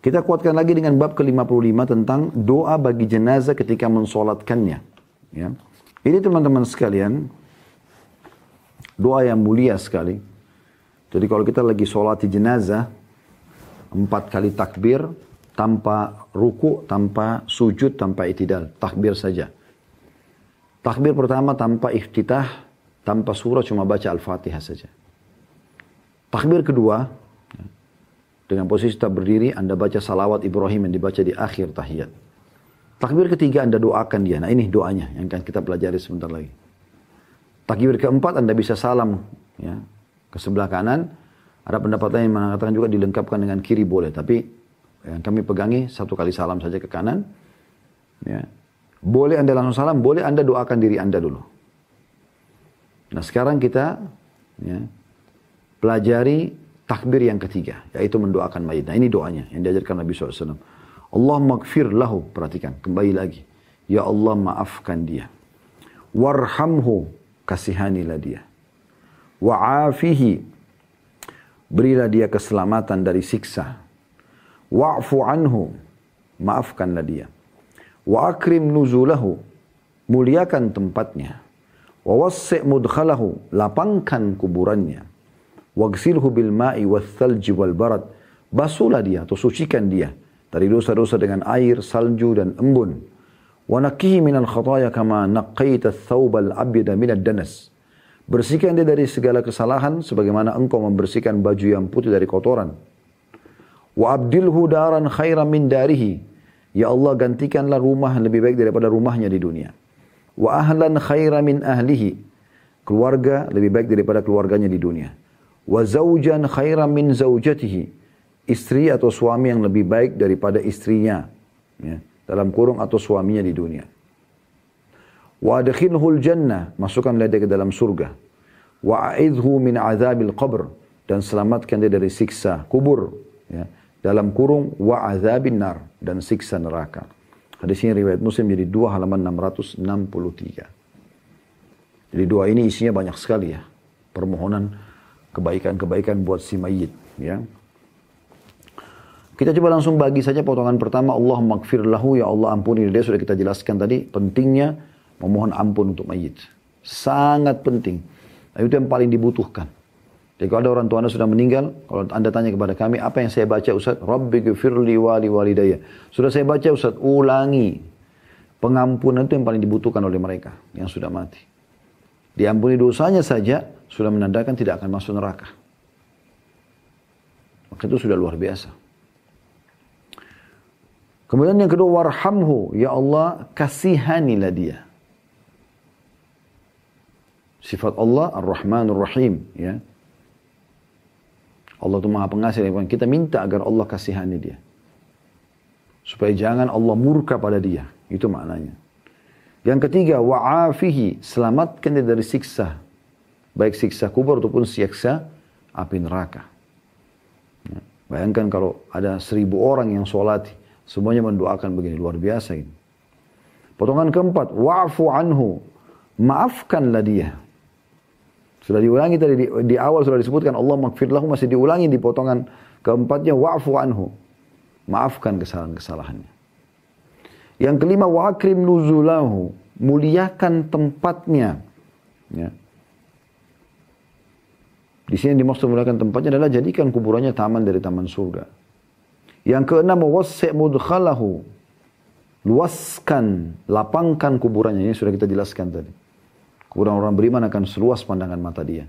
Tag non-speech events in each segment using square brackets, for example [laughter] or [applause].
Kita kuatkan lagi dengan bab ke-55 tentang doa bagi jenazah ketika mensolatkannya. Ya. Ini teman-teman sekalian, doa yang mulia sekali. Jadi kalau kita lagi sholat di jenazah, empat kali takbir, tanpa ruku, tanpa sujud, tanpa itidal. Takbir saja. Takbir pertama tanpa iftitah, tanpa surah, cuma baca Al-Fatihah saja. Takbir kedua, dengan posisi tak berdiri, Anda baca salawat Ibrahim yang dibaca di akhir tahiyat. Takbir ketiga Anda doakan dia. Nah ini doanya yang akan kita pelajari sebentar lagi. Takbir keempat Anda bisa salam ya, ke sebelah kanan. Ada pendapat lain yang mengatakan juga dilengkapkan dengan kiri boleh. Tapi yang kami pegangi satu kali salam saja ke kanan. Ya. Boleh Anda langsung salam, boleh Anda doakan diri Anda dulu. Nah sekarang kita ya, pelajari takbir yang ketiga, yaitu mendoakan mayit. Nah ini doanya yang diajarkan Nabi SAW. Allah magfir lahu, perhatikan, kembali lagi. Ya Allah maafkan dia. Warhamhu, kasihanilah dia. Wa'afihi, berilah dia keselamatan dari siksa. Wa'fu anhu, maafkanlah dia. Wa akrim nuzulahu, muliakan tempatnya. Wa wassi' mudkhalahu, lapangkan kuburannya Wagsilhu bil ma'i wal thalji wal barat. Basuhlah dia atau sucikan dia dari dosa-dosa dengan air, salju dan embun. Wa naqihi minal khataya kama naqqaita thawbal abyada minad danas. Bersihkan dia dari segala kesalahan sebagaimana engkau membersihkan baju yang putih dari kotoran. Wa abdilhu daran khairan min darihi. Ya Allah gantikanlah rumah lebih baik daripada rumahnya di dunia. Wa ahlan khairan min ahlihi. Keluarga lebih baik daripada keluarganya di dunia wa zaujan khairan min zaujatihi istri atau suami yang lebih baik daripada istrinya. Ya, dalam kurung atau suaminya di dunia. Wa adkhilhul jannah masukkanlah dia ke dalam surga. Wa a'idhu min azabil qabr dan selamatkan dia dari siksa kubur. Ya, dalam kurung wa azabin nar dan siksa neraka. Hadis ini riwayat muslim jadi dua halaman 663 jadi doa ini isinya banyak sekali ya permohonan kebaikan-kebaikan buat si mayit ya. Kita coba langsung bagi saja potongan pertama Allah magfir lahu ya Allah ampuni dia sudah kita jelaskan tadi pentingnya memohon ampun untuk mayit. Sangat penting. Nah, itu yang paling dibutuhkan. Jadi kalau ada orang tua anda sudah meninggal, kalau anda tanya kepada kami, apa yang saya baca Ustaz? Rabbi gfirli wali walidayya. Sudah saya baca Ustaz, ulangi. Pengampunan itu yang paling dibutuhkan oleh mereka yang sudah mati. Diampuni dosanya saja, sudah menandakan tidak akan masuk neraka. Maka itu sudah luar biasa. Kemudian yang kedua, warhamhu. Ya Allah, kasihanilah dia. Sifat Allah, Ar-Rahman Ar-Rahim. Ya. Allah itu maha pengasih. Kita minta agar Allah kasihani dia. Supaya jangan Allah murka pada dia. Itu maknanya. Yang ketiga, wa'afihi. Selamatkan dia dari siksa baik siksa kubur ataupun siksa api neraka. Ya. Bayangkan kalau ada seribu orang yang sholat, semuanya mendoakan begini, luar biasa ini. Potongan keempat, wa'fu anhu, maafkanlah dia. Sudah diulangi tadi di, di awal sudah disebutkan Allah makfirlahu masih diulangi di potongan keempatnya wa'fu anhu. Maafkan kesalahan-kesalahannya. Yang kelima wa'akrim nuzulahu, muliakan tempatnya. Ya. Di sini dimaksud menggunakan tempatnya adalah jadikan kuburannya taman dari taman surga. Yang keenam, wasi' mudkhalahu. Luaskan, lapangkan kuburannya. Ini sudah kita jelaskan tadi. Kuburan orang beriman akan seluas pandangan mata dia.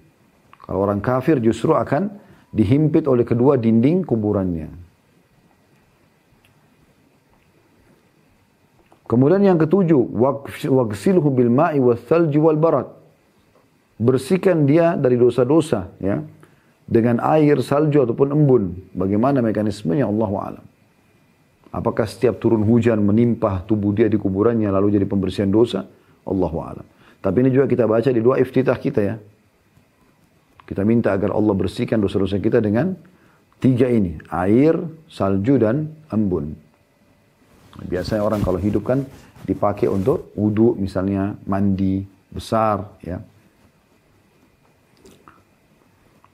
Kalau orang kafir justru akan dihimpit oleh kedua dinding kuburannya. Kemudian yang ketujuh, wagsilhu bil ma'i wal thalji wal barat bersihkan dia dari dosa-dosa ya dengan air, salju ataupun embun. Bagaimana mekanismenya Allah alam. Apakah setiap turun hujan menimpa tubuh dia di kuburannya lalu jadi pembersihan dosa? Allah alam. Tapi ini juga kita baca di dua iftitah kita ya. Kita minta agar Allah bersihkan dosa-dosa kita dengan tiga ini. Air, salju, dan embun. Biasanya orang kalau hidup kan dipakai untuk wudhu misalnya, mandi besar ya.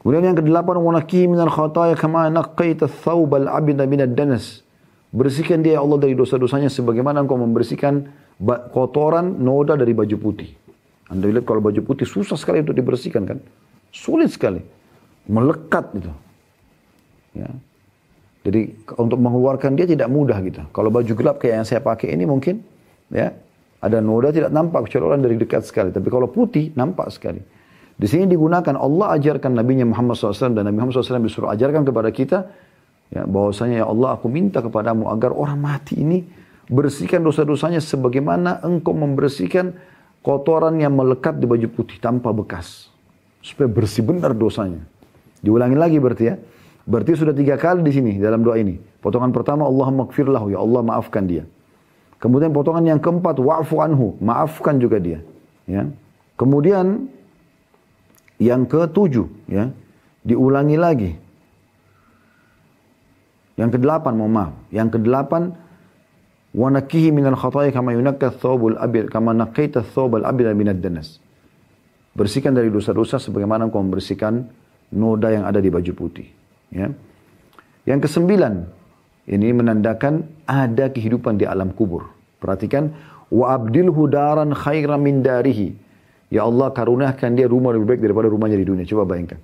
Kemudian yang kedelapan wanaki minal khataya kama naqqaita thawbal abida minad danas. Bersihkan dia ya Allah dari dosa-dosanya sebagaimana engkau membersihkan kotoran noda dari baju putih. Anda lihat kalau baju putih susah sekali untuk dibersihkan kan. Sulit sekali. Melekat itu. Ya. Jadi untuk mengeluarkan dia tidak mudah gitu. Kalau baju gelap kayak yang saya pakai ini mungkin ya ada noda tidak nampak kecuali orang dari dekat sekali. Tapi kalau putih nampak sekali. Di sini digunakan Allah ajarkan Nabi Muhammad SAW dan Nabi Muhammad SAW disuruh ajarkan kepada kita ya, bahwasanya ya Allah aku minta kepadamu agar orang mati ini bersihkan dosa-dosanya sebagaimana engkau membersihkan kotoran yang melekat di baju putih tanpa bekas supaya bersih benar dosanya. Diulangi lagi berarti ya. Berarti sudah tiga kali di sini dalam doa ini. Potongan pertama Allah makfirlahu ya Allah maafkan dia. Kemudian potongan yang keempat wa'fu anhu maafkan juga dia. Ya. Kemudian yang ketujuh, ya, diulangi lagi. Yang kedelapan, mohon maaf. Yang kedelapan, wa nakihi minal khataya kama yunakka thawbul abir, kama naqaita thawbal abir minad danas. Bersihkan dari dosa-dosa sebagaimana engkau membersihkan noda yang ada di baju putih. Ya. Yang kesembilan, ini menandakan ada kehidupan di alam kubur. Perhatikan, wa abdilhu daran khairan min darihi Ya Allah karuniakan dia rumah lebih baik daripada rumahnya di dunia. Coba bayangkan.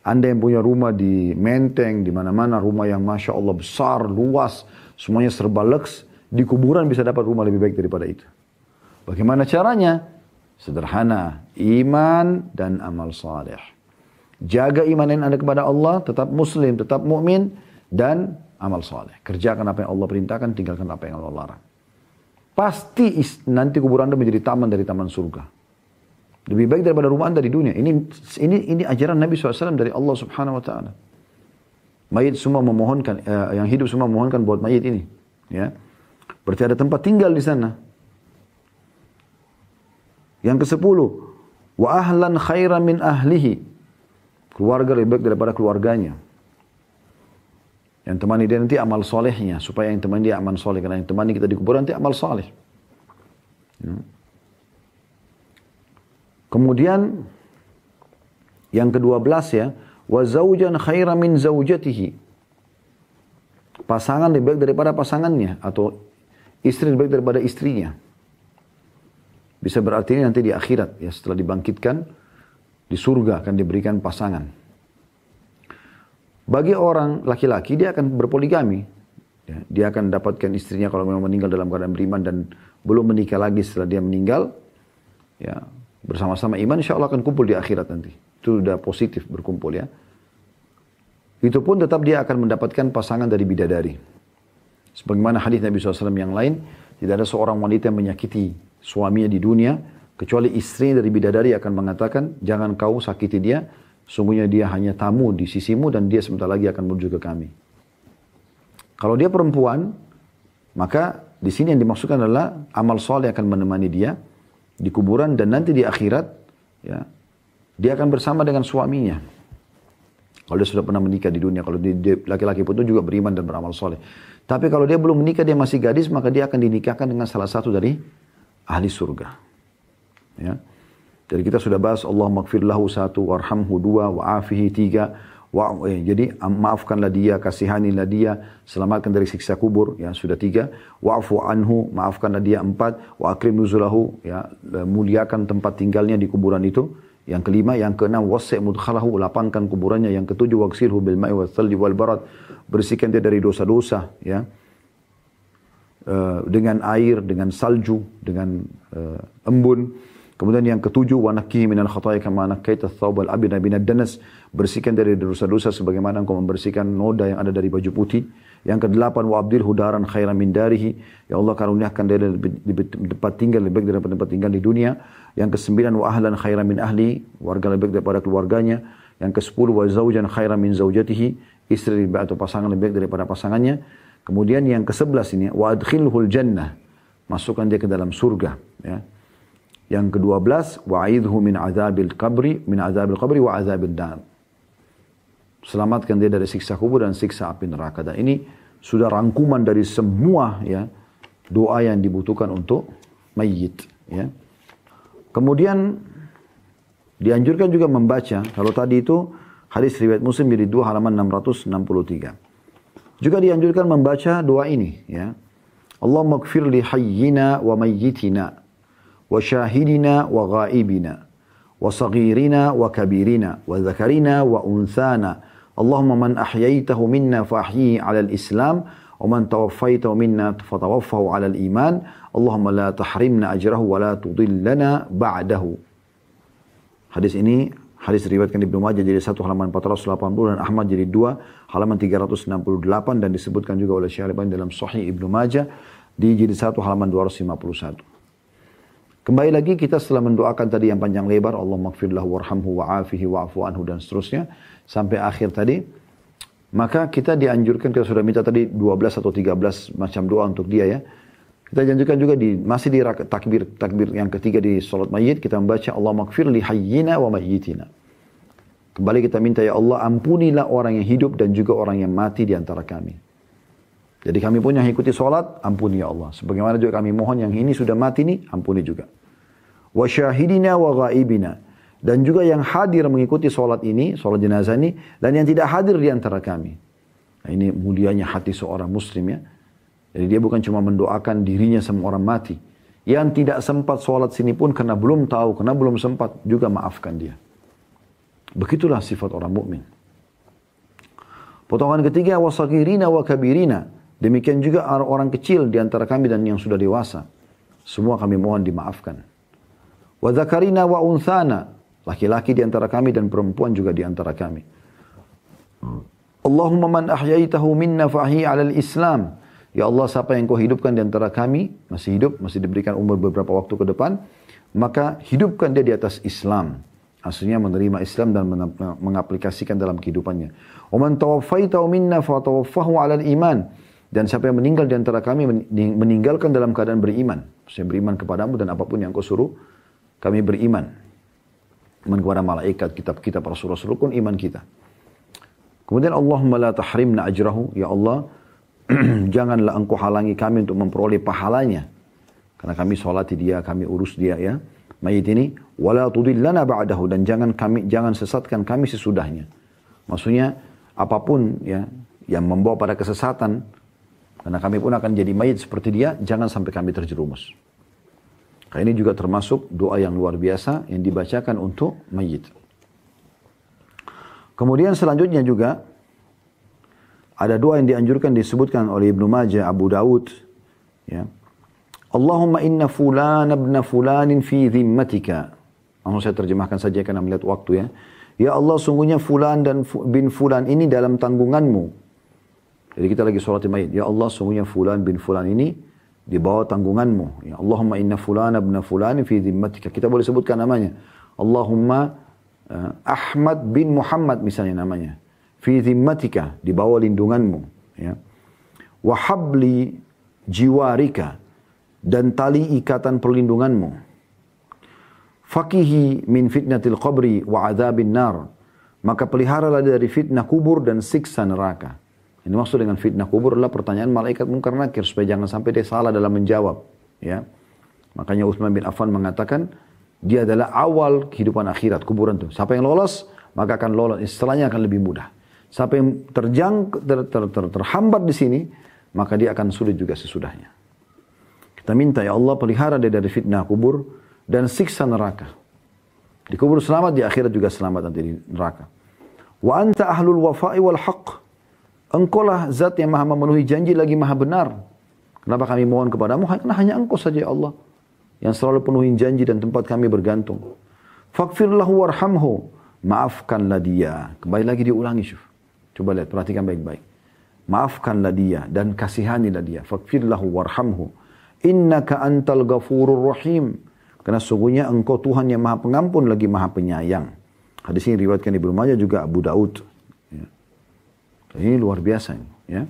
Anda yang punya rumah di Menteng, di mana-mana, rumah yang Masya Allah besar, luas, semuanya serba leks, di kuburan bisa dapat rumah lebih baik daripada itu. Bagaimana caranya? Sederhana, iman dan amal saleh. Jaga iman yang Anda kepada Allah, tetap muslim, tetap mukmin dan amal saleh. Kerjakan apa yang Allah perintahkan, tinggalkan apa yang Allah larang. Pasti nanti kuburan Anda menjadi taman dari taman surga. Lebih baik daripada rumah anda di dunia. Ini ini ini ajaran Nabi SAW dari Allah Subhanahu Wa Taala. Mayit semua memohonkan, uh, yang hidup semua memohonkan buat mayit ini. Ya, berarti ada tempat tinggal di sana. Yang ke sepuluh, wa ahlan min ahlihi. Keluarga lebih baik daripada keluarganya. Yang temani dia nanti amal solehnya. Supaya yang temani dia amal soleh. Karena yang temani kita di kuburan nanti amal soleh. Hmm. Kemudian yang kedua belas ya, wa zaujan khairan min zaujatihi. Pasangan lebih baik daripada pasangannya atau istri lebih baik daripada istrinya. Bisa berarti ini nanti di akhirat ya setelah dibangkitkan di surga akan diberikan pasangan. Bagi orang laki-laki dia akan berpoligami. Ya, dia akan dapatkan istrinya kalau memang meninggal dalam keadaan beriman dan belum menikah lagi setelah dia meninggal. Ya, bersama-sama iman insya Allah akan kumpul di akhirat nanti. Itu sudah positif berkumpul ya. Itu pun tetap dia akan mendapatkan pasangan dari bidadari. Sebagaimana hadis Nabi SAW yang lain, tidak ada seorang wanita yang menyakiti suaminya di dunia, kecuali istri dari bidadari akan mengatakan, jangan kau sakiti dia, sungguhnya dia hanya tamu di sisimu dan dia sebentar lagi akan menuju ke kami. Kalau dia perempuan, maka di sini yang dimaksudkan adalah amal soleh akan menemani dia, di kuburan dan nanti di akhirat ya dia akan bersama dengan suaminya. Kalau dia sudah pernah menikah di dunia, kalau laki-laki pun itu juga beriman dan beramal soleh. Tapi kalau dia belum menikah, dia masih gadis, maka dia akan dinikahkan dengan salah satu dari ahli surga. Ya. Jadi kita sudah bahas Allah makfir lahu satu, warhamhu dua, wa'afihi tiga, Wa, eh, jadi maafkanlah dia, kasihanilah dia, selamatkan dari siksa kubur, ya sudah tiga. Wa'fu anhu, maafkanlah dia empat. Wa akrim nuzulahu, ya muliakan tempat tinggalnya di kuburan itu. Yang kelima, yang keenam, wasi' mudkhalahu, lapangkan kuburannya. Yang ketujuh, waksilhu bil ma'i thalji wal barat, bersihkan dia dari dosa-dosa, ya. Uh, dengan air, dengan salju, dengan uh, embun. Kemudian yang ketujuh, wa nakkihi minal khataya kama nakkaita thawbal abina binad danas. Bersihkan dari dosa-dosa sebagaimana engkau membersihkan noda yang ada dari baju putih. Yang kedelapan, wa abdil hudaran khairan min darihi. Ya Allah karuniakan dia di tempat tinggal lebih baik daripada tempat tinggal di dunia. Yang kesembilan, wa ahlan khairan min ahli. Warga lebih baik daripada keluarganya. Yang kesepuluh, wa zawjan khairan min zawjatihi. Istri lebih atau pasangan lebih baik daripada pasangannya. Kemudian yang kesebelas ini, wa adkhilhul jannah. Masukkan dia ke dalam surga. Ya. Yang kedua belas, wa'idhu min azabil qabri, min azabil qabri wa azabil nar. Selamatkan dia dari siksa kubur dan siksa api neraka. Dan ini sudah rangkuman dari semua ya doa yang dibutuhkan untuk mayit. Ya. Kemudian dianjurkan juga membaca, kalau tadi itu hadis riwayat muslim jadi dua halaman 663. Juga dianjurkan membaca doa ini ya. Allahumma gfir li hayyina wa mayyitina zakarina wa unthana. Allahumma man ahyaytahu minna fa ahyihi 'ala al-islam wa man tawaffaytahu minna fatawaffahu 'ala al-iman. Allahumma la tahrimna ajrahu wa la tudillana ba'dahu. Hadis ini Hadis diriwayatkan Ibnu Majah jadi satu halaman 480 dan Ahmad jadi dua halaman 368 dan disebutkan juga oleh Syekh Albani dalam Sahih Ibnu Majah di jadi satu halaman 251. Kembali lagi kita setelah mendoakan tadi yang panjang lebar Allah maghfirlahu warhamhu wa'afihi wa'afu anhu dan seterusnya sampai akhir tadi maka kita dianjurkan kita sudah minta tadi 12 atau 13 macam doa untuk dia ya kita janjikan juga di masih di takbir takbir yang ketiga di salat mayit kita membaca Allah maghfir li hayyina wa mayyitina. Kembali kita minta ya Allah ampunilah orang yang hidup dan juga orang yang mati di antara kami. Jadi kami pun yang ikuti salat ampuni ya Allah. Sebagaimana juga kami mohon yang ini sudah mati nih ampuni juga. Wa syahidina wa ghaibina. Dan juga yang hadir mengikuti salat ini, salat jenazah ini dan yang tidak hadir di antara kami. Nah, ini mulianya hati seorang muslim ya. Jadi dia bukan cuma mendoakan dirinya sama orang mati. Yang tidak sempat sholat sini pun karena belum tahu, karena belum sempat juga maafkan dia. Begitulah sifat orang mukmin. Potongan ketiga wasakirina wa kabirina. Demikian juga orang kecil di antara kami dan yang sudah dewasa. Semua kami mohon dimaafkan. Wa zakarina wa unthana. Laki-laki di antara kami dan perempuan juga di antara kami. Allahumma man ahyaitahu minna fahi alal islam. Ya Allah, siapa yang kau hidupkan di antara kami, masih hidup, masih diberikan umur beberapa waktu ke depan, maka hidupkan dia di atas Islam. Aslinya menerima Islam dan mengaplikasikan dalam kehidupannya. Oman tawaffaitahu minna fatawaffahu alal iman. Dan siapa yang meninggal di antara kami meninggalkan dalam keadaan beriman. Saya beriman kepadamu dan apa pun yang kau suruh, kami beriman. Iman kepada malaikat, kitab-kitab Rasul-Rasul pun iman kita. Kemudian Allahumma la tahrimna ajrahu. Ya Allah, [clears throat] janganlah engkau halangi kami untuk memperoleh pahalanya. Karena kami sholati dia, kami urus dia ya. Mayit ini, wala tudillana ba'dahu dan jangan kami jangan sesatkan kami sesudahnya. Maksudnya apa pun ya yang membawa pada kesesatan karena kami pun akan jadi mayit seperti dia, jangan sampai kami terjerumus. Karena ini juga termasuk doa yang luar biasa yang dibacakan untuk mayit. Kemudian selanjutnya juga ada doa yang dianjurkan disebutkan oleh Ibnu Majah, Abu Daud. Ya. Allahumma inna fulan ibn fulanin fi dhimmatika. Langsung saya terjemahkan saja karena melihat waktu ya. Ya Allah sungguhnya fulan dan bin fulan ini dalam tanggunganmu. Jadi kita lagi sholat mayit. Ya Allah sungguhnya fulan bin fulan ini di bawah tanggunganmu. Ya Allahumma inna fulan ibn fulan fi dhimmatika. Kita boleh sebutkan namanya. Allahumma uh, Ahmad bin Muhammad misalnya namanya fi zimmatika di bawah lindunganmu ya wa habli jiwarika dan tali ikatan perlindunganmu fakihi min fitnatil qabri wa adzabin nar maka peliharalah dari fitnah kubur dan siksa neraka ini maksud dengan fitnah kubur adalah pertanyaan malaikat mungkar nakir supaya jangan sampai dia salah dalam menjawab ya makanya Utsman bin Affan mengatakan dia adalah awal kehidupan akhirat kuburan itu siapa yang lolos maka akan lolos istilahnya akan lebih mudah Siapa yang terjang, ter, ter, ter, terhambat di sini, maka dia akan sulit juga sesudahnya. Kita minta ya Allah pelihara dia dari fitnah kubur dan siksa neraka. Di kubur selamat, di akhirat juga selamat nanti di neraka. Wa anta ahlul wafa'i wal haq. Engkau lah zat yang maha memenuhi janji lagi maha benar. Kenapa kami mohon kepadamu? Karena hanya engkau saja ya Allah. Yang selalu penuhi janji dan tempat kami bergantung. Fakfir lahu warhamhu. Maafkanlah dia. Kembali lagi diulangi syuf. Coba lihat, perhatikan baik-baik. Maafkanlah dia dan kasihanilah dia. Fakfirlahu warhamhu. Innaka antal ghafurur rahim. Karena sungguhnya engkau Tuhan yang maha pengampun lagi maha penyayang. Hadis ini riwayatkan Ibnu Majah juga Abu Daud. Ini luar biasa. Ya.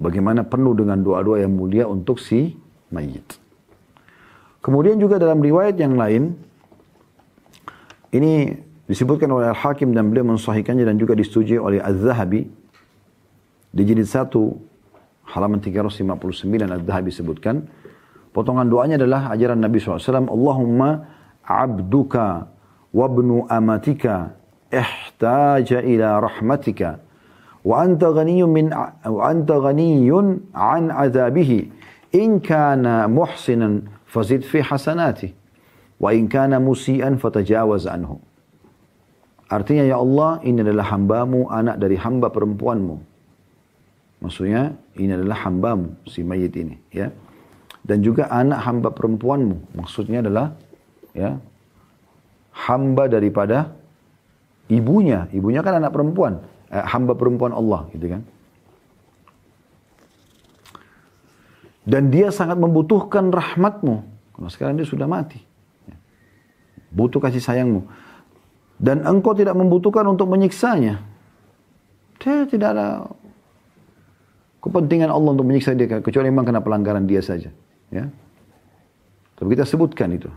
Bagaimana penuh dengan doa-doa yang mulia untuk si mayit. Kemudian juga dalam riwayat yang lain, ini Disebutkan oleh Al-Hakim dan beliau mensahihkannya dan juga disetujui oleh Az-Zahabi. Di jilid 1 halaman 359 Az-Zahabi sebutkan. Potongan doanya adalah ajaran Nabi SAW. Allahumma abduka wabnu amatika ihtaja ila rahmatika wa anta ghaniyyun min wa anta ghaniyyun an adzabihi in kana muhsinan fazid fi hasanati wa in kana musian fatajawaz anhu Artinya ya Allah ini adalah hambamu anak dari hamba perempuanmu. Maksudnya ini adalah hambamu si mayit ini ya. Dan juga anak hamba perempuanmu. Maksudnya adalah ya hamba daripada ibunya. Ibunya kan anak perempuan. Eh, hamba perempuan Allah gitu kan. Dan dia sangat membutuhkan rahmatmu. Karena sekarang dia sudah mati. Butuh kasih sayangmu. Dan engkau tidak membutuhkan untuk menyiksanya. Dia tidak ada kepentingan Allah untuk menyiksa dia. Kecuali memang kena pelanggaran dia saja. Ya. Tapi kita sebutkan itu.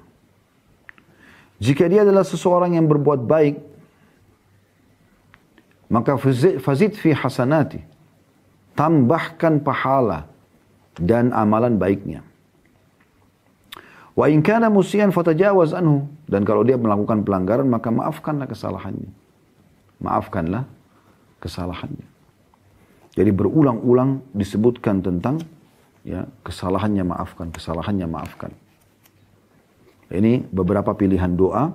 Jika dia adalah seseorang yang berbuat baik, maka fazid fi hasanati. Tambahkan pahala dan amalan baiknya. Wa in kana musian fatajawaz anhu. Dan kalau dia melakukan pelanggaran maka maafkanlah kesalahannya. Maafkanlah kesalahannya. Jadi berulang-ulang disebutkan tentang ya kesalahannya maafkan, kesalahannya maafkan. Ini beberapa pilihan doa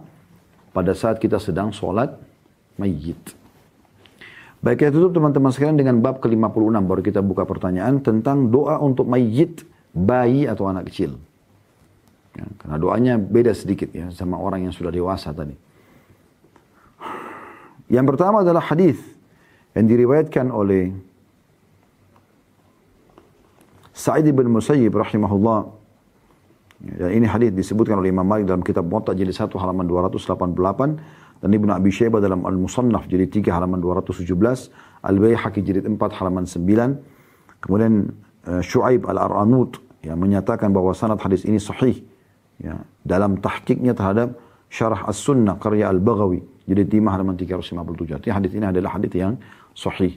pada saat kita sedang sholat mayit. Baik kita tutup teman-teman sekalian dengan bab ke-56 baru kita buka pertanyaan tentang doa untuk mayit bayi atau anak kecil. Ya, karena doanya beda sedikit ya sama orang yang sudah dewasa tadi. Yang pertama adalah hadis yang diriwayatkan oleh Sa'id bin Musayyib rahimahullah. Ya, ini hadis disebutkan oleh Imam Malik dalam kitab Muwatta jadi 1 halaman 288 dan Ibnu Abi Syaibah dalam Al-Musannaf jadi 3 halaman 217, Al-Baihaqi jadi 4 halaman 9. Kemudian uh, Syuaib Al-Aranut yang menyatakan bahwa sanad hadis ini sahih ya, dalam tahkiknya terhadap syarah as-sunnah karya al-Baghawi jadi timah halaman 357 artinya hadis ini adalah hadis yang sahih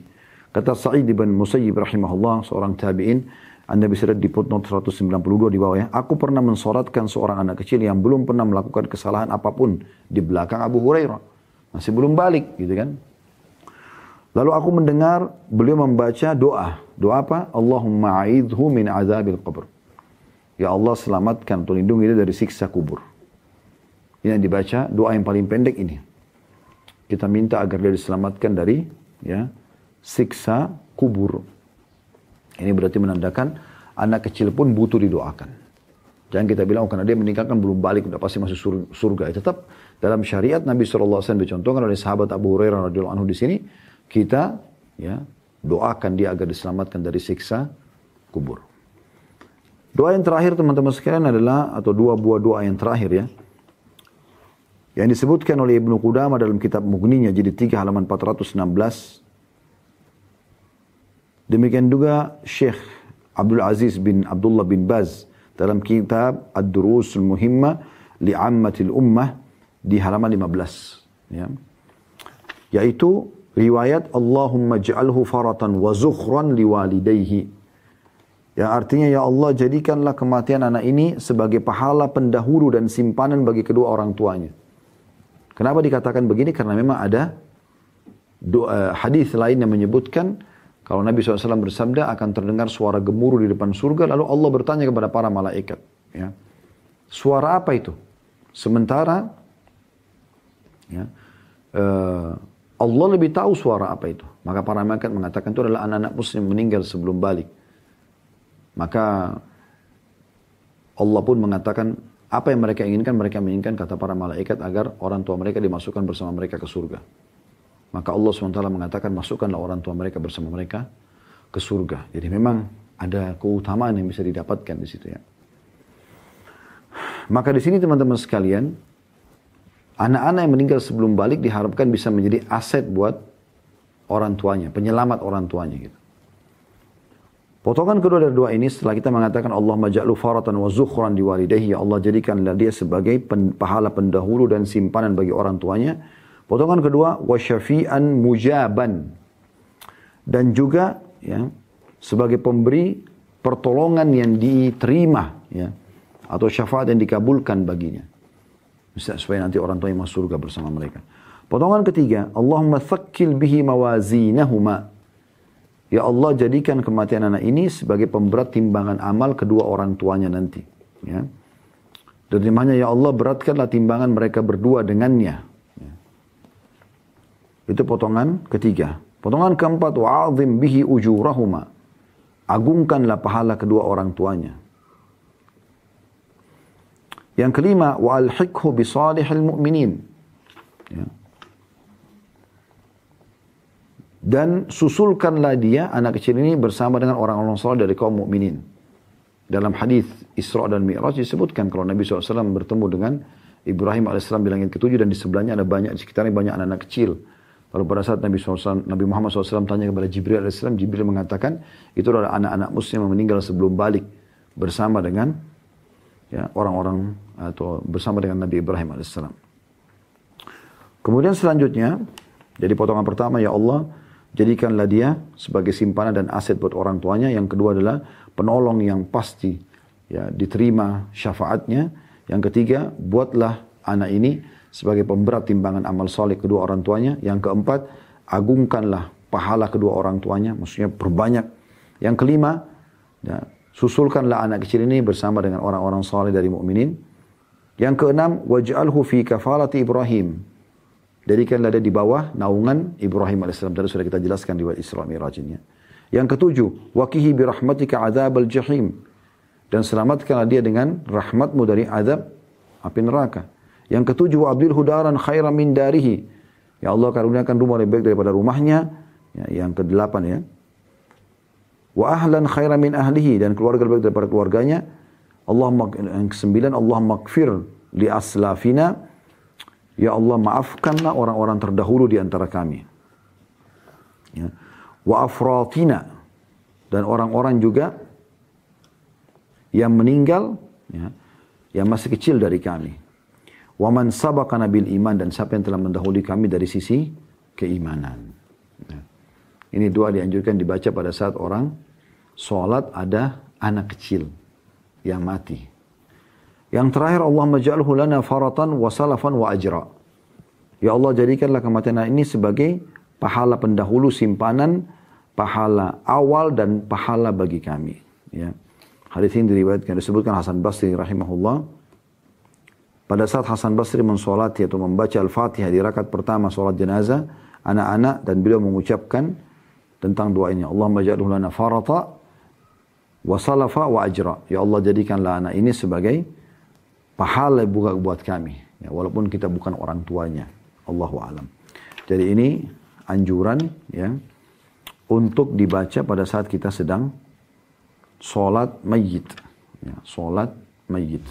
kata Sa'id bin Musayyib rahimahullah seorang tabi'in anda bisa lihat di footnote 192 di bawah ya. Aku pernah mensoratkan seorang anak kecil yang belum pernah melakukan kesalahan apa pun di belakang Abu Hurairah. Masih belum balik gitu kan. Lalu aku mendengar beliau membaca doa. Doa apa? Allahumma a'idhu min azabil qabr. Ya Allah selamatkan atau lindungi dia dari siksa kubur. Ini yang dibaca doa yang paling pendek ini. Kita minta agar dia diselamatkan dari ya siksa kubur. Ini berarti menandakan anak kecil pun butuh didoakan. Jangan kita bilang oh, karena dia meninggalkan belum balik udah pasti masuk surga. Ya, tetap dalam syariat Nabi SAW dicontohkan oleh sahabat Abu Hurairah radhiyallahu anhu di sini kita ya doakan dia agar diselamatkan dari siksa kubur. Doa yang terakhir teman-teman sekalian adalah, atau dua buah doa yang terakhir ya. Yang disebutkan oleh Ibnu Qudamah dalam kitab Mughninya jadi 3 halaman 416. Demikian juga Syekh Abdul Aziz bin Abdullah bin Baz dalam kitab Ad-Durusul Muhimma li'ammatil ummah di halaman 15. Ya. Yaitu riwayat Allahumma ja'alhu faratan wa zukhran liwalidayhi yang artinya ya Allah jadikanlah kematian anak ini sebagai pahala pendahulu dan simpanan bagi kedua orang tuanya. Kenapa dikatakan begini? Karena memang ada doa, hadis lain yang menyebutkan kalau Nabi SAW bersabda akan terdengar suara gemuruh di depan surga lalu Allah bertanya kepada para malaikat. Ya, suara apa itu? Sementara ya, uh, Allah lebih tahu suara apa itu. Maka para malaikat mengatakan itu adalah anak-anak muslim meninggal sebelum balik. Maka Allah pun mengatakan apa yang mereka inginkan, mereka menginginkan kata para malaikat agar orang tua mereka dimasukkan bersama mereka ke surga. Maka Allah SWT mengatakan masukkanlah orang tua mereka bersama mereka ke surga. Jadi memang ada keutamaan yang bisa didapatkan di situ ya. Maka di sini teman-teman sekalian, anak-anak yang meninggal sebelum balik diharapkan bisa menjadi aset buat orang tuanya, penyelamat orang tuanya gitu. Potongan kedua dari doa ini setelah kita mengatakan Allah maja'lu faratan wa zukhran di walidahi ya Allah jadikanlah dia sebagai pahala pendahulu dan simpanan bagi orang tuanya. Potongan kedua wa syafi'an mujaban dan juga ya sebagai pemberi pertolongan yang diterima ya atau syafaat yang dikabulkan baginya. Bisa supaya nanti orang tuanya masuk surga bersama mereka. Potongan ketiga, Allahumma thakkil bihi mawazinahuma Ya Allah jadikan kematian anak ini sebagai pemberat timbangan amal kedua orang tuanya nanti. Ya. Dan Ya Allah beratkanlah timbangan mereka berdua dengannya. Itu potongan ketiga. Potongan keempat, wa'azim bihi ujurahuma. Agungkanlah pahala kedua orang tuanya. Yang kelima, wa'alhikhu bisalihil mu'minin. Ya. Dan susulkanlah dia, anak kecil ini bersama dengan orang-orang saleh dari kaum mukminin. Dalam hadis Isra dan Mi'raj disebutkan kalau Nabi SAW bertemu dengan Ibrahim AS di langit ketujuh dan di sebelahnya ada banyak, di sekitarnya banyak anak-anak kecil. Lalu pada saat Nabi SAW, Nabi Muhammad SAW tanya kepada Jibril AS, Jibril mengatakan itu adalah anak-anak muslim yang meninggal sebelum balik bersama dengan ya, orang-orang atau bersama dengan Nabi Ibrahim AS. Kemudian selanjutnya, jadi potongan pertama, ya Allah, Jadikanlah dia sebagai simpanan dan aset buat orang tuanya. Yang kedua adalah penolong yang pasti ya diterima syafaatnya. Yang ketiga, buatlah anak ini sebagai pemberat timbangan amal soleh kedua orang tuanya. Yang keempat, agungkanlah pahala kedua orang tuanya, maksudnya perbanyak. Yang kelima, ya, susulkanlah anak kecil ini bersama dengan orang-orang soleh dari mukminin. Yang keenam, waj'alhu fi kafalati Ibrahim Jadikanlah dia di bawah naungan Ibrahim AS. Tadi sudah kita jelaskan di Isra Miraj ini. Yang ketujuh, wakihi birahmatika azab al-jahim. Dan selamatkanlah dia dengan rahmatmu dari azab api neraka. Yang ketujuh, abdil hudaran khairan min darihi. Ya Allah karuniakan rumah lebih baik daripada rumahnya. Ya, yang kedelapan ya. Wa ahlan khairan min ahlihi. Dan keluarga lebih baik daripada keluarganya. Allah yang kesembilan, Allah makfir li aslafina Ya Allah maafkanlah orang-orang terdahulu di antara kami. Ya. Wa afratina. Dan orang-orang juga yang meninggal, ya, yang masih kecil dari kami. Wa man sabaqana bil iman dan siapa yang telah mendahului kami dari sisi keimanan. Ya. Ini doa dianjurkan dibaca pada saat orang sholat ada anak kecil yang mati. Yang terakhir Allah maj'alhu lana faratan wa salafan wa ajra. Ya Allah jadikanlah kematian ini sebagai pahala pendahulu simpanan, pahala awal dan pahala bagi kami. Ya. Hadis ini diriwayatkan disebutkan Hasan Basri rahimahullah. Pada saat Hasan Basri mensolati atau membaca Al-Fatihah di rakaat pertama solat jenazah, anak-anak dan beliau mengucapkan tentang doa ini. Allah maj'alhu lana farata wa salafa wa ajra. Ya Allah jadikanlah anak ini sebagai pahala buka buat kami. Ya, walaupun kita bukan orang tuanya. Allahu alam. Jadi ini anjuran ya untuk dibaca pada saat kita sedang sholat mayit. Ya, sholat mayit.